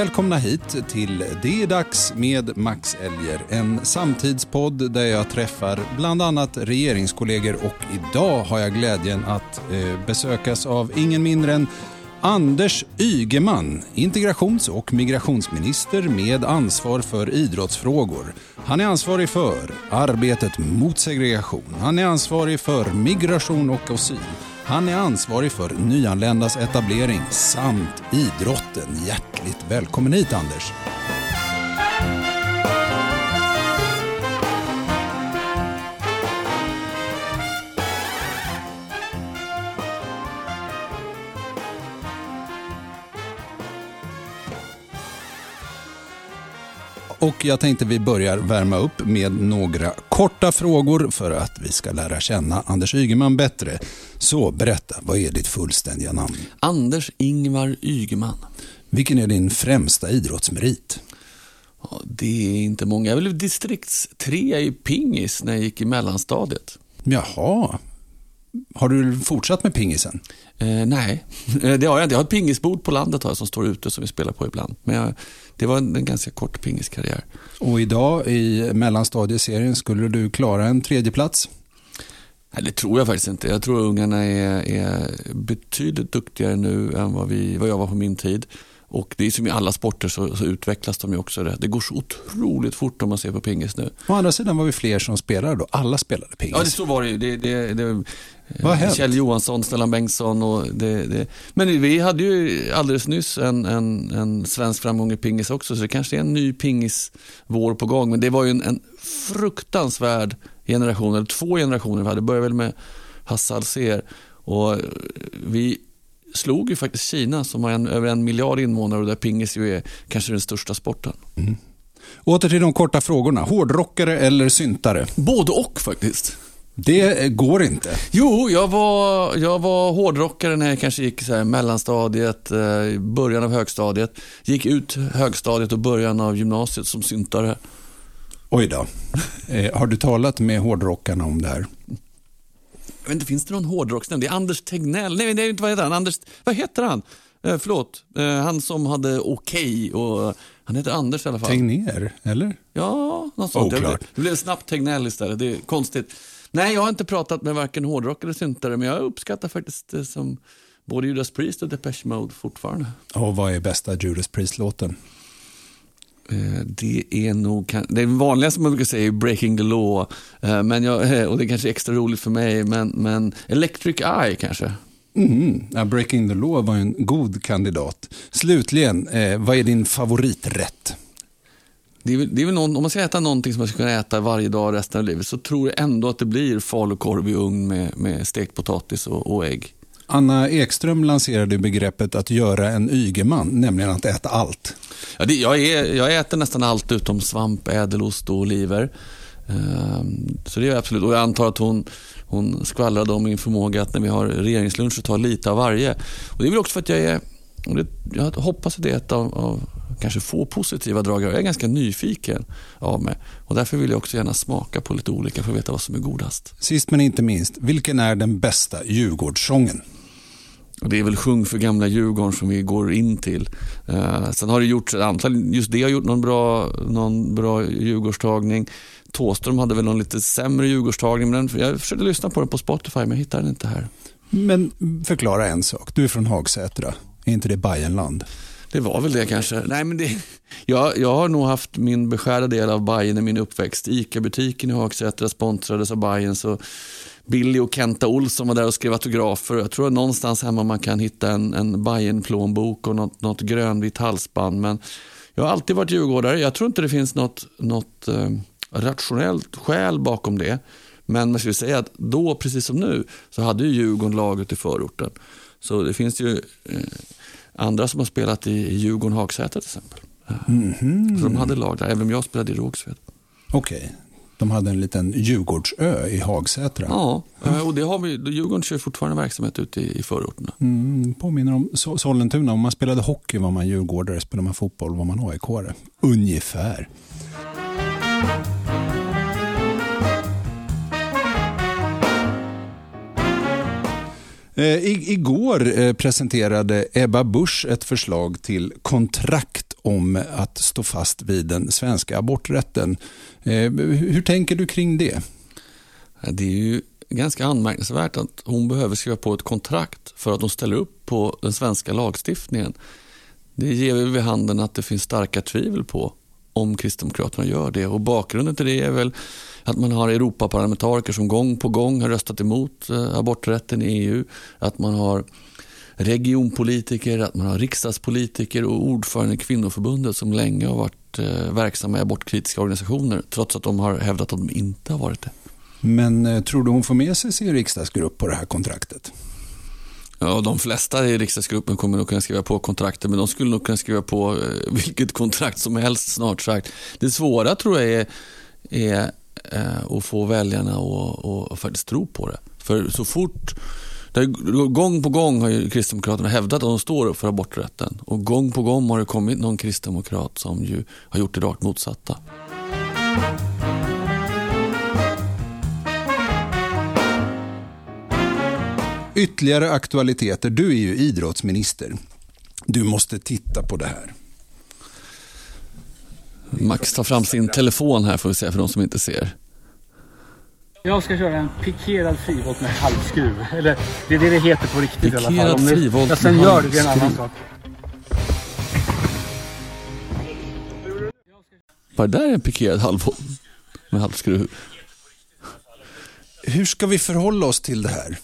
Välkomna hit till Det är dags med Max Elger. En samtidspodd där jag träffar bland annat regeringskollegor och idag har jag glädjen att eh, besökas av ingen mindre än Anders Ygeman, integrations och migrationsminister med ansvar för idrottsfrågor. Han är ansvarig för arbetet mot segregation. Han är ansvarig för migration och asyl. Han är ansvarig för nyanländas etablering samt idrotten. Hjärtligt välkommen hit Anders. Och jag tänkte vi börjar värma upp med några korta frågor för att vi ska lära känna Anders Ygeman bättre. Så berätta, vad är ditt fullständiga namn? Anders Ingvar Ygeman. Vilken är din främsta idrottsmerit? Ja, det är inte många. Jag blev distriktstrea i pingis när jag gick i mellanstadiet. Jaha. Har du fortsatt med pingisen? Eh, nej, eh, det har jag inte. Jag har ett pingisbord på landet här som står ute som vi spelar på ibland. Men jag, det var en, en ganska kort pingiskarriär. Och idag i mellanstadieserien, skulle du klara en tredje plats? Nej, det tror jag faktiskt inte. Jag tror ungarna är, är betydligt duktigare nu än vad, vi, vad jag var på min tid. Och det är som i alla sporter så, så, utvecklas de ju också. Det. det går så otroligt fort om man ser på pingis nu. Å andra sidan var vi fler som spelade då. Alla spelade pingis. Ja, det så var det ju. Det, det, det, Vad Kjell Johansson, Stellan Bengtsson och det, det. Men vi hade ju alldeles nyss en, en, en svensk framgång i pingis också, så det kanske är en ny pingisvår på gång. Men det var ju en, en fruktansvärd generation, eller två generationer vi hade. Det började väl med Hasse Alcer och vi slog ju faktiskt Kina som har en, över en miljard invånare och där pingis ju är kanske den största sporten. Mm. Åter till de korta frågorna. Hårdrockare eller syntare? Både och faktiskt. Det går inte. Jo, jag var, jag var hårdrockare när jag kanske gick så här mellanstadiet, eh, början av högstadiet. Gick ut högstadiet och början av gymnasiet som syntare. Oj då. Eh, har du talat med hårdrockarna om det här? Jag vet inte, finns det någon hårdrocksnämnd? Det är Anders Tegnell. Nej, det är inte, vad heter han? Anders, vad heter han? Eh, förlåt, eh, han som hade Okej okay och han heter Anders i alla fall. Tegner, eller? Ja, något sånt. Oklart. Det blev snabbt Tegnell istället. Det är konstigt. Nej, jag har inte pratat med varken hårdrock eller syntare, men jag uppskattar faktiskt det som både Judas Priest och Depeche Mode fortfarande. Och vad är bästa Judas Priest-låten? Eh, det är nog, det vanligaste man brukar säga är Breaking the Law, eh, men jag, eh, och det är kanske är extra roligt för mig, men, men Electric Eye kanske. Mm, ja, Breaking the Law var en god kandidat. Slutligen, eh, vad är din favoriträtt? Det är, det är väl någon, om man ska äta någonting som man ska kunna äta varje dag resten av livet så tror jag ändå att det blir falukorv i ugn med, med stekt potatis och, och ägg. Anna Ekström lanserade begreppet att göra en ygeman, nämligen att äta allt. Ja, det, jag, är, jag äter nästan allt utom svamp, ädelost och oliver. Um, så det gör jag absolut. Och jag antar att hon, hon skvallrade om min förmåga att när vi har regeringslunch så ta lite av varje. Och det är väl också för att jag är, det, jag hoppas att det är ett av, av kanske få positiva drag. Jag är ganska nyfiken av mig och därför vill jag också gärna smaka på lite olika för att veta vad som är godast. Sist men inte minst, vilken är den bästa Djurgårdssången? Och det är väl Sjung för gamla Djurgården som vi går in till. Uh, sen har det gjorts ett antal, just det har gjort någon bra, någon bra Djurgårdstagning. Tåström hade väl någon lite sämre Djurgårdstagning, men jag försökte lyssna på den på Spotify, men jag hittar den inte här. Men förklara en sak, du är från Hagsätra, är inte det Bajenland? Det var väl det kanske. Nej, men det, jag, jag har nog haft min beskärda del av Bajen i min uppväxt. ICA-butiken i Hagsätra sponsrades av Bajen. Så Billy och Kenta Olsson var där och skrev autografer. Jag tror att någonstans hemma man kan hitta en, en bajen plånbok och något, något grönvitt halsband. Men jag har alltid varit djurgårdare. Jag tror inte det finns något, något eh, rationellt skäl bakom det. Men man skulle säga att då, precis som nu, så hade ju Djurgården laget i förorten. Så det finns ju eh, andra som har spelat i, i Djurgården Hagsätra till exempel. Mm -hmm. Så de hade lag där, även om jag spelade i Rågsved. Okej. Okay. De hade en liten Djurgårdsö i Hagsätra. Ja, mm. och det har vi, Djurgården kör fortfarande verksamhet ute i, i förorterna. Mm, påminner om Sollentuna. Om man spelade hockey var man djurgårdare, spelade man fotboll var man aik -are. Ungefär. Eh, I, igår eh, presenterade Ebba Busch ett förslag till kontrakt om att stå fast vid den svenska aborträtten. Eh, hur tänker du kring det? Det är ju ganska anmärkningsvärt att hon behöver skriva på ett kontrakt för att hon ställer upp på den svenska lagstiftningen. Det ger vi vid handen att det finns starka tvivel på om Kristdemokraterna gör det. Och Bakgrunden till det är väl att man har Europaparlamentariker som gång på gång har röstat emot eh, aborträtten i EU. Att man har regionpolitiker, att man har riksdagspolitiker och ordförande i kvinnoförbundet som länge har varit eh, verksamma i abortkritiska organisationer trots att de har hävdat att de inte har varit det. Men eh, tror du hon får med sig sin riksdagsgrupp på det här kontraktet? Ja, de flesta i riksdagsgruppen kommer nog kunna skriva på kontraktet men de skulle nog kunna skriva på eh, vilket kontrakt som helst snart sagt. Det svåra tror jag är, är att få väljarna att, att faktiskt tro på det. För så fort där, gång på gång har ju Kristdemokraterna hävdat att de står upp för aborträtten och gång på gång har det kommit någon kristdemokrat som ju har gjort det rakt motsatta. Ytterligare aktualiteter. Du är ju idrottsminister. Du måste titta på det här. Max tar fram sin telefon här får vi säga för de som inte ser. Jag ska köra en pikerad frivolt med halvskruv. Eller det är det det heter på riktigt pikerad i alla fall. Om frivolt jag sen gör det, det är en annan sak. Vad där är en pikerad halvvolt med halvskruv? Hur ska vi förhålla oss till det här?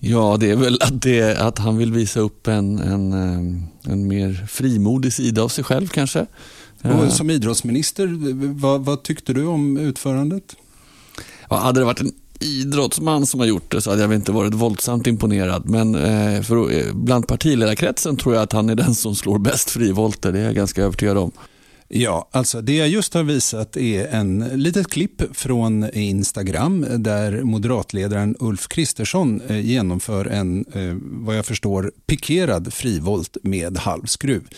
Ja, det är väl att, det, att han vill visa upp en, en, eh, en mer frimodig sida av sig själv kanske. Och som idrottsminister, vad, vad tyckte du om utförandet? Ja, hade det varit en idrottsman som har gjort det så hade jag inte varit våldsamt imponerad. Men eh, för, eh, bland partiledarkretsen tror jag att han är den som slår bäst frivolter. Det är jag ganska övertygad om. Ja, alltså det jag just har visat är en litet klipp från Instagram där moderatledaren Ulf Kristersson eh, genomför en, eh, vad jag förstår, pikerad frivolt med halvskruv.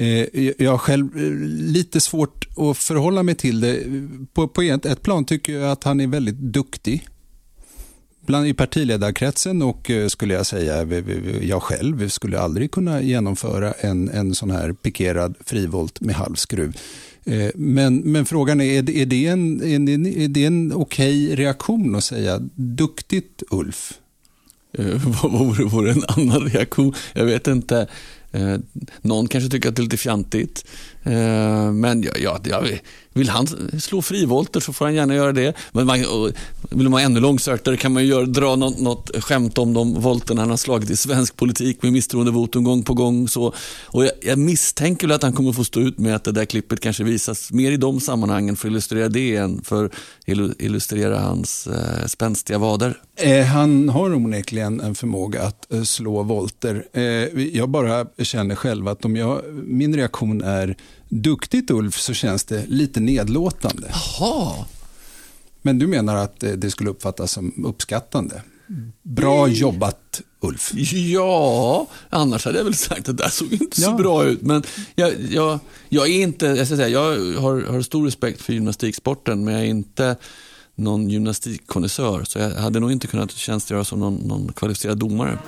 Eh, jag har själv eh, lite svårt att förhålla mig till det. På, på ett plan tycker jag att han är väldigt duktig bland i partiledarkretsen och eh, skulle jag säga, jag själv skulle aldrig kunna genomföra en, en sån här pikerad frivolt med halvskruv. Men, men frågan är, är det en, är det en okej reaktion att säga duktigt Ulf? Vad vore, vore en annan reaktion? Jag vet inte. Eh, någon kanske tycker att det är lite fjantigt. Eh, men ja, ja, ja, vill han slå frivolter så får han gärna göra det. Men man, vill man vara ännu långsöktare kan man göra, dra något, något skämt om de volterna han har slagit i svensk politik med misstroendevotum gång på gång. Så, och jag, jag misstänker väl att han kommer få stå ut med att det där klippet kanske visas mer i de sammanhangen för att illustrera det än för illustrera hans eh, spänstiga vader. Eh, han har onekligen en förmåga att eh, slå volter. Eh, jag bara känner själv att om jag, min reaktion är duktigt Ulf så känns det lite nedlåtande. Jaha. Men du menar att det skulle uppfattas som uppskattande? Bra jobbat Ulf. Ja, annars hade jag väl sagt att det där såg inte så bra ut. Men jag, jag, jag är inte, jag, ska säga, jag har, har stor respekt för gymnastiksporten men jag är inte någon gymnastikkonnässör så jag hade nog inte kunnat tjänstgöra som någon, någon kvalificerad domare.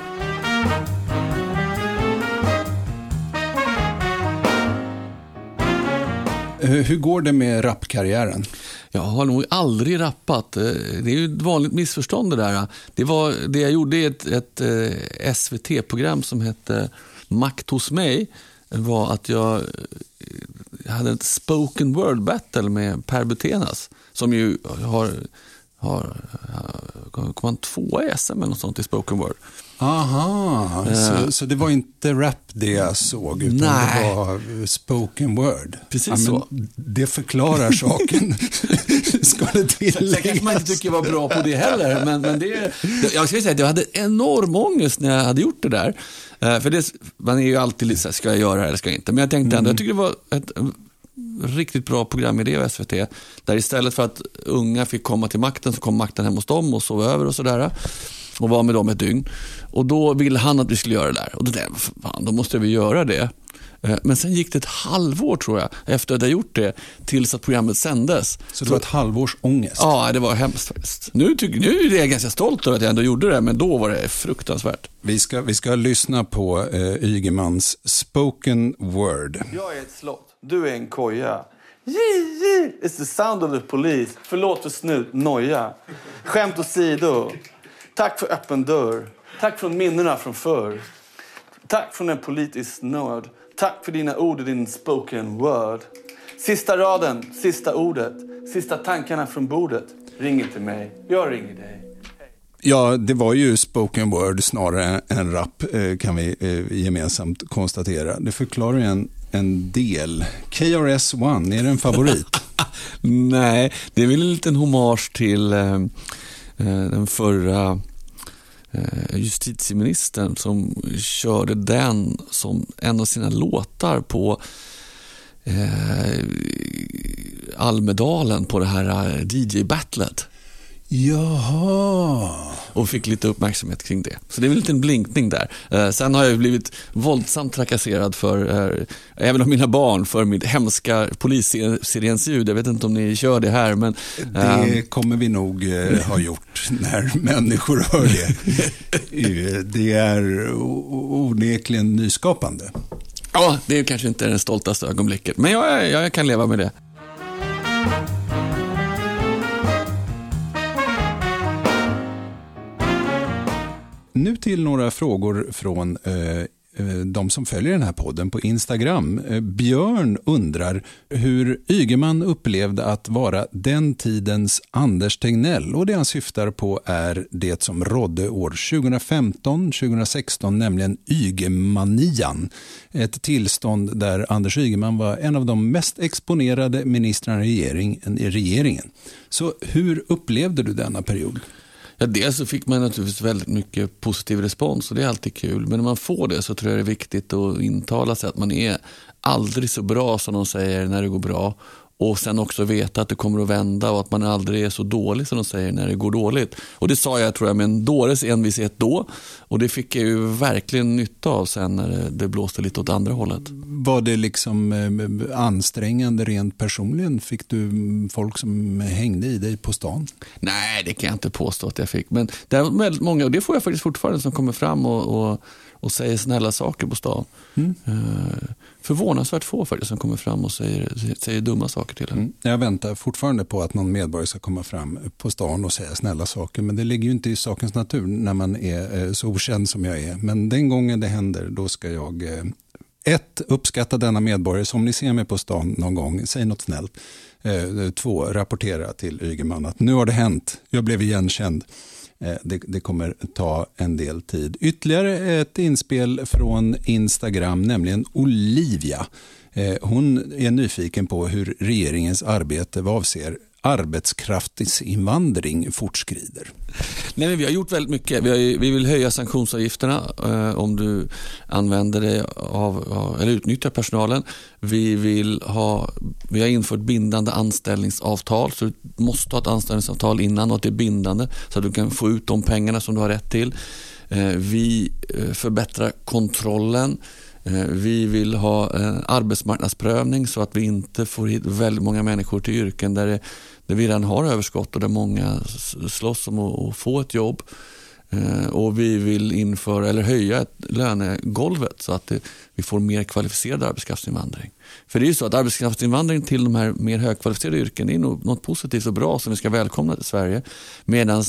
Eh, hur går det med rappkarriären? Jag har nog aldrig rappat. Eh, det är ju ett vanligt missförstånd det där. Det, var, det jag gjorde i ett, ett eh, SVT-program som hette Makt hos mig var att jag eh, hade ett spoken word battle med Per Butenas som ju har, har kom han tvåa i SM eller något sånt i spoken word. Aha, uh, så, så, det var inte rap det jag såg, utan nej. det var spoken word. Precis ja, så. Det förklarar saken, ska det tilläggas. Sen kanske man inte tycker jag var bra på det heller, men, men det, jag ska säga att jag hade enorm ångest när jag hade gjort det där. Uh, för det, man är ju alltid lite så här, ska jag göra det eller ska jag inte? Men jag tänkte ändå, mm. jag tycker det var ett riktigt bra programidé av SVT. Där istället för att unga fick komma till makten så kom makten hem hos dem och sov över och sådär och var med dem ett dygn. Och då ville han att vi skulle göra det där. Och då tänkte jag, fan, då måste vi göra det. Eh, men sen gick det ett halvår tror jag efter att jag gjort det tills att programmet sändes. Så det var ett halvårs ångest? Ja, det var hemskt faktiskt. Nu, tycker, nu är jag ganska stolt över att jag ändå gjorde det, men då var det fruktansvärt. Vi ska, vi ska lyssna på eh, Ygemans spoken word. Jag är ett slott, du är en koja. It's the sound of the police. Förlåt för snut, noja. Skämt åsido. Tack för öppen dörr. Tack från minnena från förr. Tack från en politisk nörd. Tack för dina ord i din spoken word. Sista raden, sista ordet. Sista tankarna från bordet. Ring inte mig, jag ringer dig. Ja, det var ju spoken word snarare än rap eh, kan vi eh, gemensamt konstatera. Det förklarar ju en, en del. KRS One, är det en favorit? Nej, det är väl en liten hommage till eh, Eh, den förra eh, justitieministern som körde den som en av sina låtar på eh, Almedalen på det här eh, DJ-battlet. Jaha. Och fick lite uppmärksamhet kring det. Så det är en liten blinkning där. Eh, sen har jag blivit våldsamt trakasserad för, eh, även av mina barn, för mitt hemska polissirensljud. Jag vet inte om ni kör det här, men... Eh, det kommer vi nog eh, ha gjort när människor hör det. det är onekligen nyskapande. Ja, det är kanske inte det stoltaste ögonblicket, men jag, jag kan leva med det. Till några frågor från eh, eh, de som följer den här podden på Instagram. Eh, Björn undrar hur Ygeman upplevde att vara den tidens Anders Tegnell och det han syftar på är det som rådde år 2015-2016, nämligen Ygemanian. Ett tillstånd där Anders Ygeman var en av de mest exponerade ministrarna i regeringen. Så hur upplevde du denna period? Ja, dels så fick man naturligtvis väldigt mycket positiv respons och det är alltid kul. Men när man får det så tror jag det är viktigt att intala sig att man är aldrig så bra som de säger när det går bra och sen också veta att det kommer att vända och att man aldrig är så dålig som de säger när det går dåligt. Och det sa jag tror jag med en dåres envishet då och det fick jag ju verkligen nytta av sen när det blåste lite åt andra hållet. Var det liksom eh, ansträngande rent personligen? Fick du folk som hängde i dig på stan? Nej, det kan jag inte påstå att jag fick. Men det är väldigt många, och det får jag faktiskt fortfarande, som kommer fram och, och, och säger snälla saker på stan. Mm. Uh, förvånansvärt få faktiskt som kommer fram och säger, säger dumma saker till en. Mm. Jag väntar fortfarande på att någon medborgare ska komma fram på stan och säga snälla saker. Men det ligger ju inte i sakens natur när man är eh, så okänd som jag är. Men den gången det händer, då ska jag eh, ett, uppskatta denna medborgare. Så om ni ser mig på stan någon gång, säg något snällt. Eh, två, rapportera till Ygeman att nu har det hänt. Jag blev igenkänd. Eh, det, det, kommer ta en del tid. Ytterligare ett inspel från Instagram, nämligen Olivia. Eh, hon är nyfiken på hur regeringens arbete vad avser arbetskraftsinvandring fortskrider? Nej, men vi har gjort väldigt mycket. Vi, har, vi vill höja sanktionsavgifterna eh, om du använder dig av, eller utnyttjar personalen. Vi, vill ha, vi har infört bindande anställningsavtal så du måste ha ett anställningsavtal innan och att det är bindande så att du kan få ut de pengarna som du har rätt till. Eh, vi eh, förbättrar kontrollen eh, vi vill ha en arbetsmarknadsprövning så att vi inte får hit väldigt många människor till yrken där, det, där vi redan har överskott och där många slåss om att få ett jobb. Eh, och vi vill införa eller höja lönegolvet så att det, vi får mer kvalificerad arbetskraftsinvandring. För det är ju så att arbetskraftsinvandring till de här mer högkvalificerade yrken är något positivt och bra som vi ska välkomna till Sverige. Medan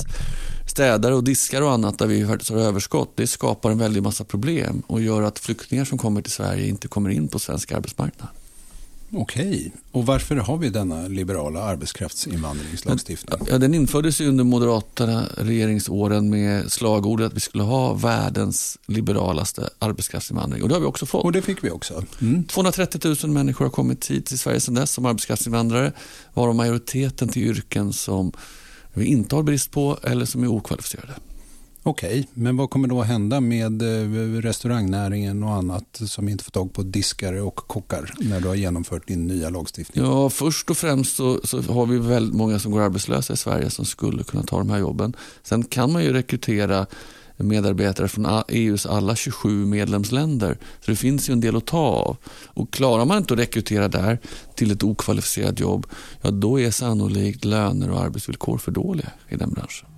städare och diskar och annat där vi faktiskt har överskott, det skapar en väldig massa problem och gör att flyktingar som kommer till Sverige inte kommer in på svensk arbetsmarknad. Okej, och varför har vi denna liberala arbetskraftsinvandringslagstiftning? Ja, den infördes under Moderaterna regeringsåren med slagordet att vi skulle ha världens liberalaste arbetskraftsinvandring. Och det har vi också fått. Och det fick vi också. Mm. 230 000 människor har kommit hit till Sverige sedan dess som arbetskraftsinvandrare, varav majoriteten till yrken som vi inte har brist på eller som är okvalificerade. Okej, men vad kommer då att hända med eh, restaurangnäringen och annat som inte får tag på diskare och kockar när du har genomfört din nya lagstiftning? Ja, först och främst så, så, har vi väldigt många som går arbetslösa i Sverige som skulle kunna ta de här jobben. Sen kan man ju rekrytera medarbetare från EUs alla 27 medlemsländer. Så det finns ju en del att ta av. Och klarar man inte att rekrytera där till ett okvalificerat jobb, ja då är sannolikt löner och arbetsvillkor för dåliga i den branschen.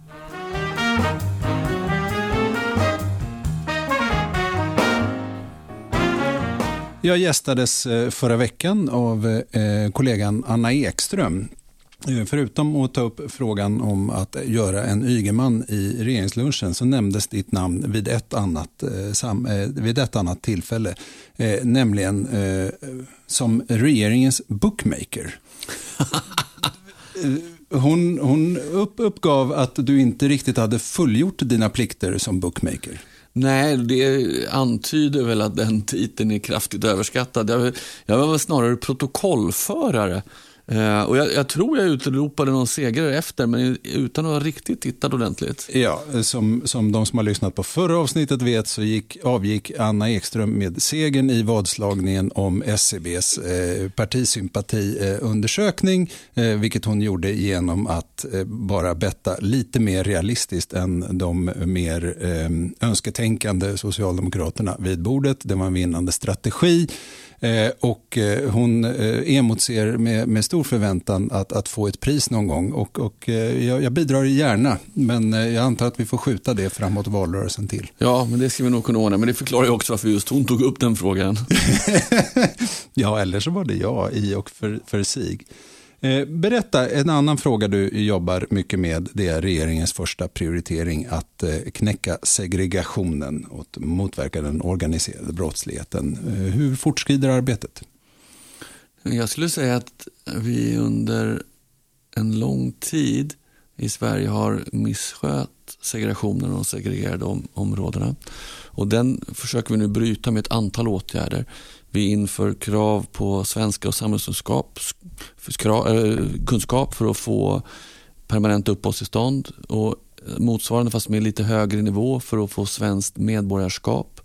Jag gästades eh, förra veckan av eh, kollegan Anna Ekström. Eh, förutom att ta upp frågan om att göra en Ygeman i regeringslunchen så nämndes ditt namn vid ett annat, vid ett annat tillfälle. Nämligen som regeringens bookmaker. Hon, hon uppgav att du inte riktigt hade fullgjort dina plikter som bookmaker. Nej, det antyder väl att den titeln är kraftigt överskattad. Jag, jag var väl snarare protokollförare Uh, och jag, jag, tror jag utropade någon segrare efter, men utan att ha riktigt tittat ordentligt. Ja, som, som de som har lyssnat på förra avsnittet vet så gick, avgick Anna Ekström med segern i vadslagningen om SCBs eh, partisympatiundersökning, eh, vilket hon gjorde genom att eh, bara betta lite mer realistiskt än de mer eh, önsketänkande socialdemokraterna vid bordet. Det var en vinnande strategi. Eh, och eh, hon eh, emotser med, med stor förväntan att, att få ett pris någon gång. Och, och jag, jag, bidrar gärna, men jag antar att vi får skjuta det framåt valrörelsen till. Ja, men det ska vi nog kunna ordna. Men det förklarar ju också varför just hon tog upp den frågan. ja, eller så var det jag i och för, för sig. Eh, berätta, en annan fråga du jobbar mycket med det är regeringens första prioritering att eh, knäcka segregationen och motverka den organiserade brottsligheten. Eh, hur fortskrider arbetet? Jag skulle säga att vi under en lång tid i Sverige har misskött segregationen och de segregerade områdena. Och den försöker vi nu bryta med ett antal åtgärder. Vi inför krav på svenska och samhällskunskap eh, kunskap för att få permanent uppehållstillstånd och motsvarande fast med lite högre nivå för att få svenskt medborgarskap.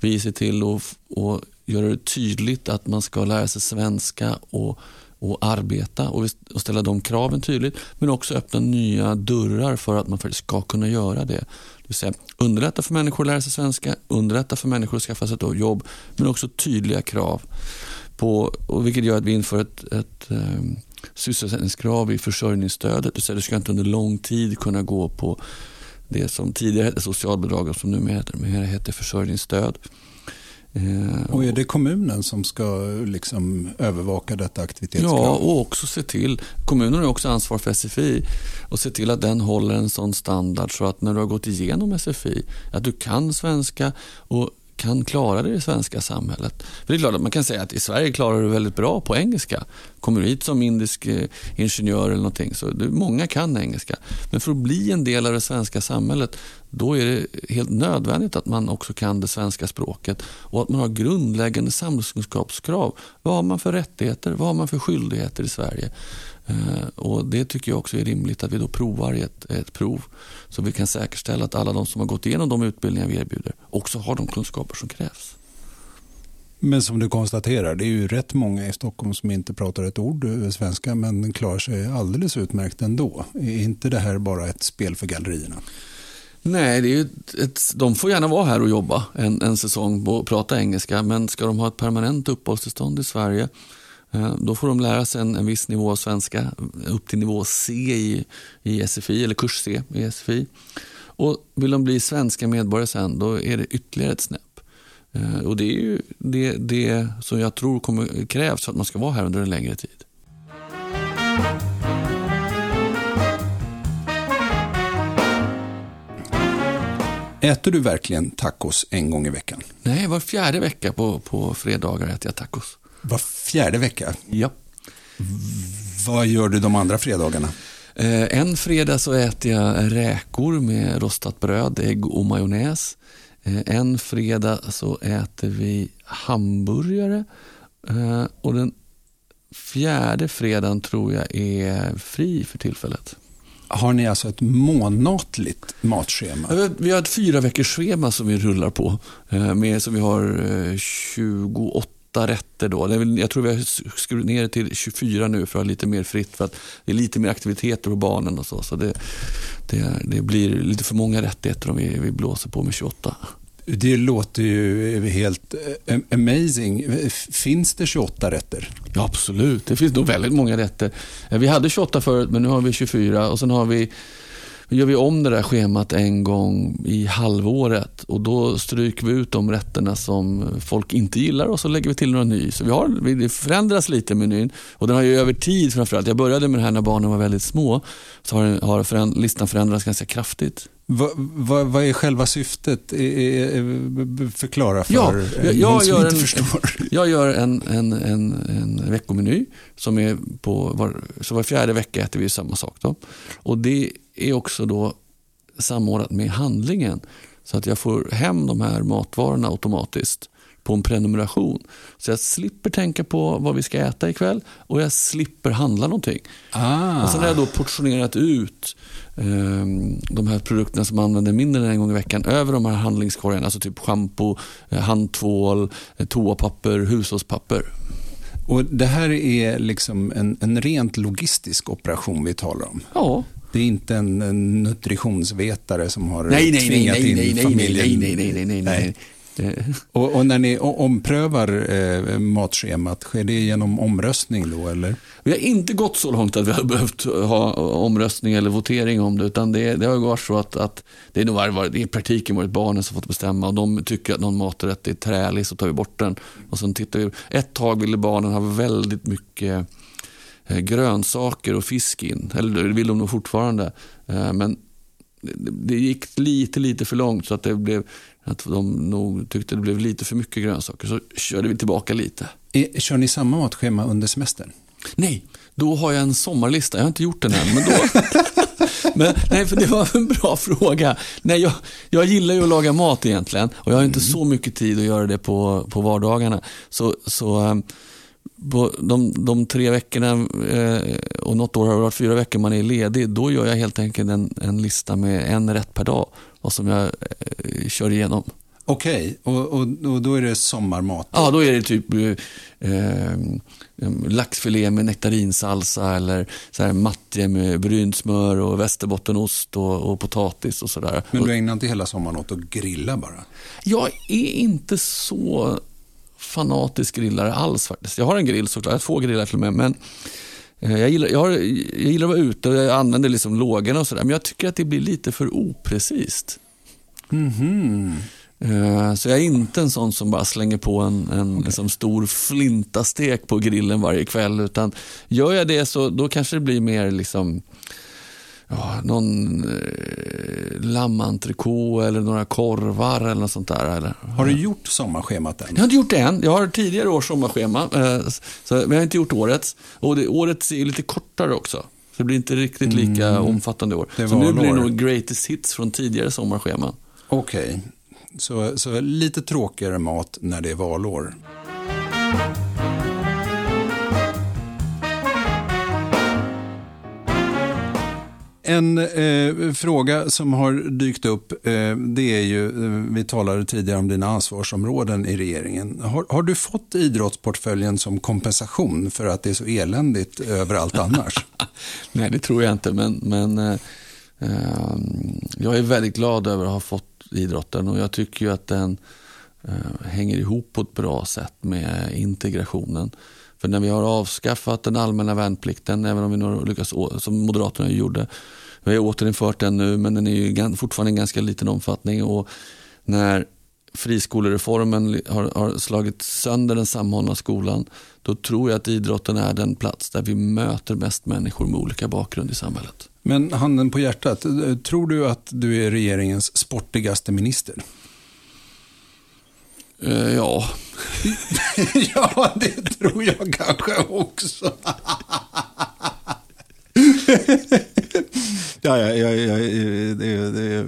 Vi ser till att, att göra det tydligt att man ska lära sig svenska och, och arbeta och, och ställa de kraven tydligt. Men också öppna nya dörrar för att man faktiskt ska kunna göra det. Det vill säga underlätta för människor att lära sig svenska, underlätta för människor att skaffa sig ett jobb, men också tydliga krav. På, och vilket gör att vi inför ett, ett um, sysselsättningskrav i försörjningsstödet. Det vill säga, du ska inte under lång tid kunna gå på det som tidigare hette socialbidrag och som numera heter försörjningsstöd. Eh, och är det kommunen som ska liksom övervaka detta aktivitetskrav? Ja, och också se till, kommunen har också ansvar för SFI och se till att den håller en sån standard så att när du har gått igenom SFI, att du kan svenska och kan klara det i det svenska samhället. För det är klart att man kan säga att i Sverige klarar du väldigt bra på engelska. Kommer du hit som indisk eh, ingenjör eller någonting så du, många kan engelska. Men för att bli en del av det svenska samhället då är det helt nödvändigt att man också kan det svenska språket och att man har grundläggande samhällskunskapskrav. Vad har man för rättigheter? Vad har man för skyldigheter i Sverige? Eh, och Det tycker jag också är rimligt att vi då provar i ett, ett prov så vi kan säkerställa att alla de som har gått igenom de utbildningar vi erbjuder också har de kunskaper som krävs. Men som du konstaterar, det är ju rätt många i Stockholm som inte pratar ett ord svenska men klarar sig alldeles utmärkt ändå. Är inte det här bara ett spel för gallerierna? Nej, det är ett, de får gärna vara här och jobba en, en säsong och prata engelska men ska de ha ett permanent uppehållstillstånd i Sverige Eh, då får de lära sig en, en viss nivå av svenska upp till nivå C i, i SFI, eller kurs C i SFI. Och vill de bli svenska medborgare sen, då är det ytterligare ett snäpp. Eh, och det är ju det, det som jag tror kommer krävs för att man ska vara här under en längre tid. Äter du verkligen tacos en gång i veckan? Nej, var fjärde vecka på, på fredagar äter jag tacos. Var fjärde vecka? Ja. Vad gör du de andra fredagarna? Eh, en fredag så äter jag räkor med rostat bröd, ägg och majonnäs. Eh, en fredag så äter vi hamburgare. Eh, och den fjärde fredagen tror jag är fri för tillfället. Har ni alltså ett månatligt matschema? Vi har ett fyra veckors schema som vi rullar på. Med, som vi har 28 28 rätter då. Jag tror vi har skurit ner det till 24 nu för att ha lite mer fritt för att det är lite mer aktiviteter på barnen och så. Så det, det, det blir lite för många rättigheter om vi, vi blåser på med 28. Det låter ju helt eh, amazing. Finns det 28 rätter? Ja, absolut. Det finns nog väldigt många rätter. Vi hade 28 förut, men nu har vi 24 och sen har vi gör vi om det där schemat en gång i halvåret och då stryker vi ut de rätterna som folk inte gillar och så lägger vi till några ny. Så vi har, det förändras lite menyn och den har ju över tid framförallt. Jag började med det här när barnen var väldigt små. Så har, har föränd, listan förändrats ganska kraftigt. Va, va, vad är själva syftet? Förklara för Ja, jag, jag, som inte en, förstår. jag gör en, en, en, en veckomeny som är på var, så var fjärde vecka äter vi samma sak. Då. Och det är också då samordnat med handlingen. Så att jag får hem de här matvarorna automatiskt på en prenumeration. Så jag slipper tänka på vad vi ska äta ikväll och jag slipper handla någonting. Ah. Och sen har jag då portionerat ut eh, de här produkterna som man använder mindre än en gång i veckan över de här handlingskorgarna. Alltså typ shampoo, eh, handtvål, eh, toapapper, hushållspapper. Och det här är liksom en, en rent logistisk operation vi talar om. Ja. Det är inte en, en nutritionsvetare som har Nej, nej, nej, tvingat nej, in nej, nej, nej, familjen. nej, nej, nej, nej, nej. Eh, Och, och när ni omprövar eh, matschemat, sker det genom omröstning då eller? Vi har inte gått så långt att vi har behövt ha omröstning eller votering om det. Utan det, det har varit så att, att det är nog varit- i praktiken varit barnen som fått bestämma. Och de tycker att någon maträtt är trälig så tar vi bort den. Och sen tittar vi. Ett tag ville barnen ha väldigt mycket grönsaker och fisk in. Eller det vill de nog fortfarande. Eh, Men det, gick lite, lite för långt så att det blev att de nog tyckte det blev lite för mycket grönsaker. Så körde vi tillbaka lite. Kör ni samma matschema under semestern? Nej, då har jag en sommarlista. Jag har inte gjort den än. Men då... men, nej, för det var en bra fråga. Nej, jag, jag gillar ju att laga mat egentligen. Och jag har inte så mycket tid att göra det på, på vardagarna. Så, så ehm, de, de tre veckorna eh, och något år har det varit fyra veckor man är ledig. Då gör jag helt enkelt en, en lista med en rätt per dag. Och som jag eh, kör igenom. Okej, och, och, och då är det sommarmat? Ja, då är det typ eh, eh, laxfilé med nektarinsalsa eller så här matje med brynt smör och västerbottenost och, och potatis och sådär. Men du ägnar inte hela sommaren åt att grilla bara? Jag är inte så fanatisk grillare alls faktiskt. Jag har en grill såklart, jag har två grillar till och med. Men eh, jag gillar, jag, har, jag gillar att vara ute och jag använder liksom lågorna och sådär. Men jag tycker att det blir lite för oprecist. Mhm. Eh, Så jag är inte en sån som bara slänger på en, en liksom stor flintastek på grillen varje kväll. Utan gör jag det så då kanske det blir mer liksom ja, någon eh, lammentrikå eller några korvar eller något sånt där. Eller, Har du gjort sommarschemat än? jag har inte gjort det än. Jag har tidigare års sommarschema, eh, så, men jag har inte gjort årets. Och det, årets är lite kortare också. Så det blir inte riktigt lika omfattande i år. Det så nu blir det nog greatest hits från tidigare sommarscheman. Okej, så, så lite tråkigare mat när det är valår. En eh, fråga som har dykt upp, eh, det är ju, eh, vi talade tidigare om dina ansvarsområden i regeringen. Har, har du fått idrottsportföljen som kompensation för att det är så eländigt överallt annars? Nej, det tror jag inte. Men, men eh, eh, jag är väldigt glad över att ha fått idrotten och jag tycker ju att den eh, hänger ihop på ett bra sätt med integrationen. För när vi har avskaffat den allmänna värnplikten, även om vi nu har lyckats, som Moderaterna gjorde, vi har återinfört den nu, men den är ju fortfarande i ganska liten omfattning. Och när friskolereformen har, har slagit sönder den sammanhållna skolan, då tror jag att idrotten är den plats där vi möter mest människor med olika bakgrund i samhället. Men handen på hjärtat, tror du att du är regeringens sportigaste minister? Eh, ja, ja, det tror jag kanske också. ja, ja, ja, ja, det, det,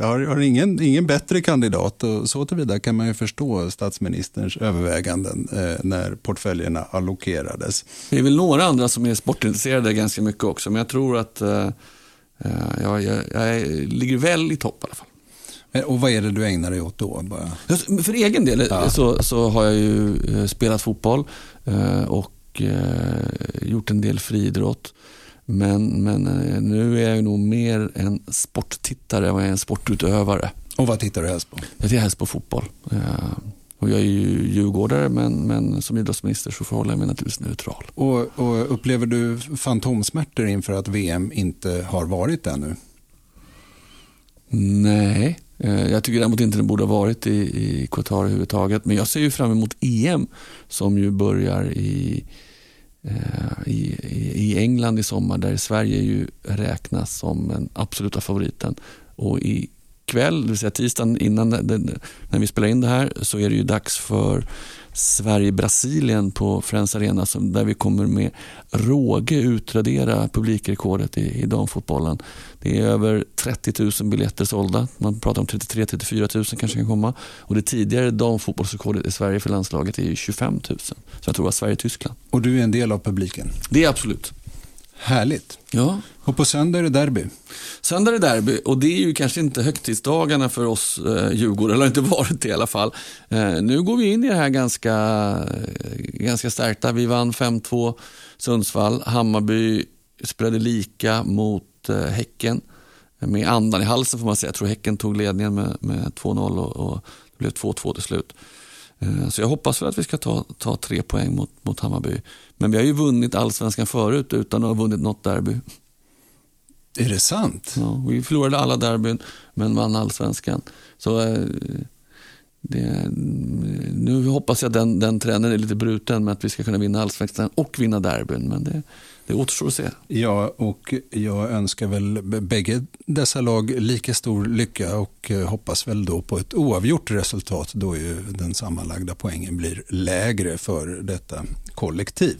jag har, jag har ingen, ingen bättre kandidat och så tillvida kan man ju förstå statsministerns överväganden eh, när portföljerna allokerades. det är väl några andra som är sportintresserade ganska mycket också, men jag tror att eh, eh, jag, jag, jag ligger väl i topp i alla fall. Eh, Och vad är det du ägnar dig åt då? Bara? För egen del Ja. så, så har jag ju eh, spelat fotboll eh, och gjort en del friidrott. Men, men nu är jag nog mer en sporttittare än en sportutövare. Och vad tittar du helst på? Jag tittar helst på fotboll. Och jag är ju djurgårdare men, men som idrottsminister så förhåller jag mig naturligtvis neutral. Och, och upplever du fantomsmärtor inför att VM inte har varit ännu? Nej, Eh, jag tycker däremot inte den borde ha varit i, i Qatar överhuvudtaget. Men jag ser ju fram emot EM som ju börjar i, eh, i, i- i England i sommar där Sverige ju räknas som den absoluta favoriten. Och i kväll, det vill säga tisdagen innan det- det- när vi spelar in det här så är det ju dags för Sverige-Brasilien på Friends Arena som, där vi kommer med råge utradera publikrekordet i, i damfotbollen. Det är över 30 000 biljetter sålda. Man pratar om 33-34 000 kanske kan komma. Och det tidigare damfotbollsrekordet i Sverige för landslaget är ju 25 000. Så jag tror att Sverige-Tyskland. Och du är en del av publiken. Det är absolut. Härligt. Ja. Och på söndag är det derby. Söndag är det derby och det är ju kanske inte högtidsdagarna för oss eh, Djurgårdare, eller har inte varit det i alla fall. Eh, nu går vi in i det här ganska, eh, ganska stärkta. Vi vann 5-2 Sundsvall. Hammarby spelade lika mot eh, Häcken. Med andan i halsen får man säga. Jag tror Häcken tog ledningen med, med 2-0 och, och det blev 2-2 till slut. Eh, Så jag hoppas väl att vi ska ta, ta tre poäng mot, mot Hammarby. Men vi har ju vunnit allsvenskan förut utan att ha vunnit något derby. Är det sant? Ja, vi förlorade alla derbyn men vann allsvenskan. Så eh, det, nu hoppas jag att den, den trenden är lite bruten med att vi ska kunna vinna allsvenskan och vinna derbyn. Men det, det återstår att se. Ja, och jag önskar väl bägge dessa lag lika stor lycka och eh, hoppas väl då på ett oavgjort resultat då ju den sammanlagda poängen blir lägre för detta kollektiv.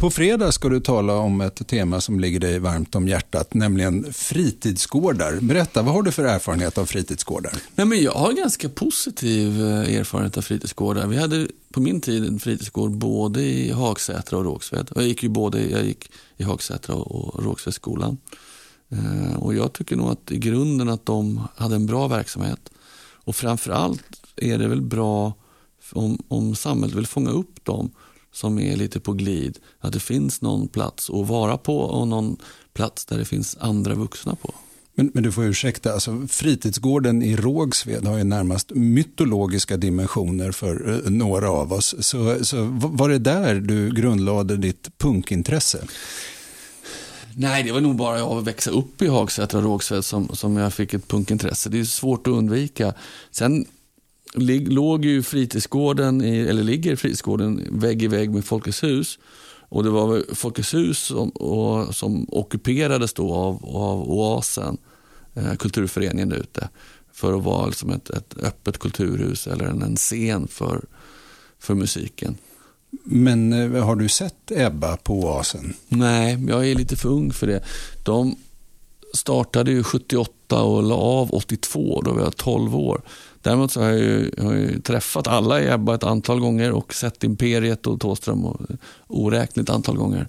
På fredag ska du tala om ett tema som ligger dig varmt om hjärtat, nämligen fritidsgårdar. Berätta, vad har du för erfarenhet av fritidsgårdar? Nej, men jag har ganska positiv eh, erfarenhet av fritidsgårdar. Vi hade på min tid en fritidsgård både i Hagsätra och Rågsved. Jag gick ju både jag gick i Hagsätra och Rågsvedsskolan. Eh, och jag tycker nog att i grunden att de hade en bra verksamhet. Och framförallt är det väl bra om, om samhället vill fånga upp dem som är lite på glid. Att det finns någon plats att vara på och någon plats där det finns andra vuxna på. Men, men du får ursäkta, alltså, fritidsgården i Rågsved har ju närmast mytologiska dimensioner för eh, några av oss. Så, så var det där du grundlade ditt punkintresse? Nej, det var nog bara av att växa upp i Hagsätra och Rågsved som, som jag fick ett punkintresse. Det är svårt att undvika. Sen lig, låg ju fritidsgården, i, eller ligger fritidsgården vägg i vägg med Folkets hus. Och det var Folkets hus som, och, som ockuperades då av, av Oasen, eh, kulturföreningen där ute. För att vara liksom ett, ett öppet kulturhus eller en, en scen för, för musiken. Men eh, har du sett Ebba på Oasen? Nej, jag är lite för ung för det. De startade ju 78 och la av 82, då var jag 12 år. Däremot så har jag ju, jag har ju träffat alla i Ebba ett antal gånger och sett Imperiet och Thåström och oräkneligt antal gånger.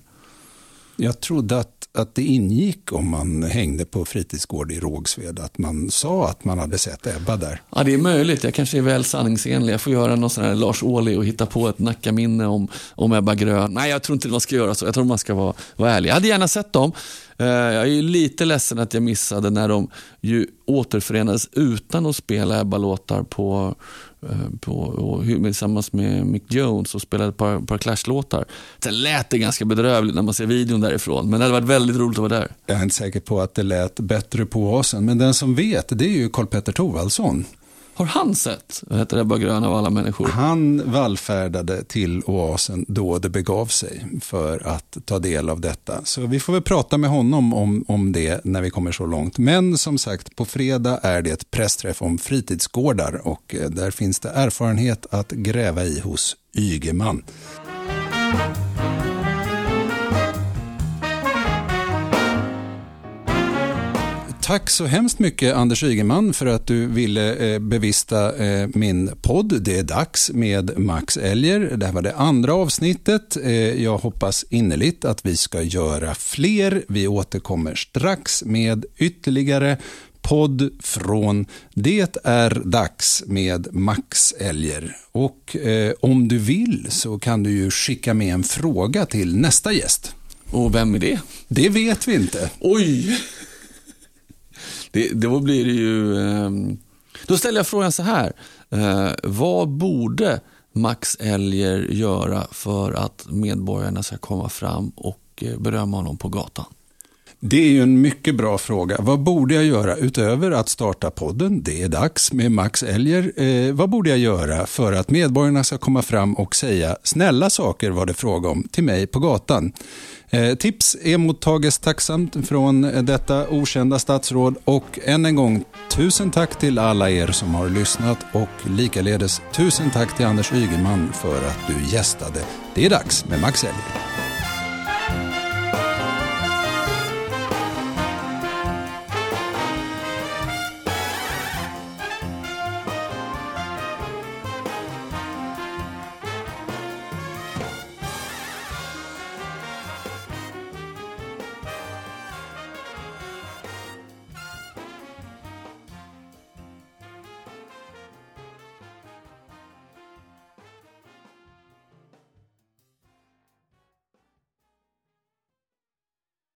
Jag trodde att, att det ingick om man hängde på fritidsgård i Rågsved, att man sa att man hade sett Ebba där. Ja, det är möjligt. Jag kanske är väl sanningsenlig. Jag får göra någon sån här Lars Ohly och hitta på ett Nackaminne om, om Ebba Grön. Nej, jag tror inte man ska göra så. Jag tror man ska vara, vara ärlig. Jag hade gärna sett dem. Eh, jag är ju lite ledsen att jag missade när de ju återförenades utan att spela Ebba-låtar på, Eh, på, och tillsammans med Mick Jones och spelade ett par, par Clash-låtar. Sen lät det ganska bedrövligt när man ser videon därifrån, men det hade varit väldigt roligt att vara där. Jag är inte säker på att det lät bättre på Oasen, men den som vet, det är ju Karl-Petter Thorwaldsson. Har han sett, vad heter Ebba Grön av alla människor? Han vallfärdade till oasen då det begav sig för att ta del av detta. Så vi får väl prata med honom om, om det när vi kommer så långt. Men som sagt, på fredag är det ett pressträff om fritidsgårdar och eh, där finns det erfarenhet att gräva i hos Ygeman. Tack så hemskt mycket Anders Ygeman för att du ville eh, bevista eh, min podd. Det är dags med Max Elger. Det här var det andra avsnittet. Eh, jag hoppas innerligt att vi ska göra fler. Vi återkommer strax med ytterligare podd från Det är dags med Max Elger. Och om du vill så kan du ju skicka med en fråga till nästa gäst. Och vem är det? Det vet vi inte. Oj! Det, då blir det ju... Ehm, då ställer jag frågan så här. Eh, vad borde Max Elger göra för att medborgarna ska komma fram och eh, berömma honom på gatan? Det är ju en mycket bra fråga. Vad borde jag göra utöver att starta podden? Det är dags med Max Elger. Eh, vad borde jag göra för att medborgarna ska komma fram och säga snälla saker var det fråga om till mig på gatan? Eh, tips emottages tacksamt från detta okända statsråd och än en gång tusen tack till alla er som har lyssnat och likaledes tusen tack till Anders Ygeman för att du gästade Det är dags med Max Elger.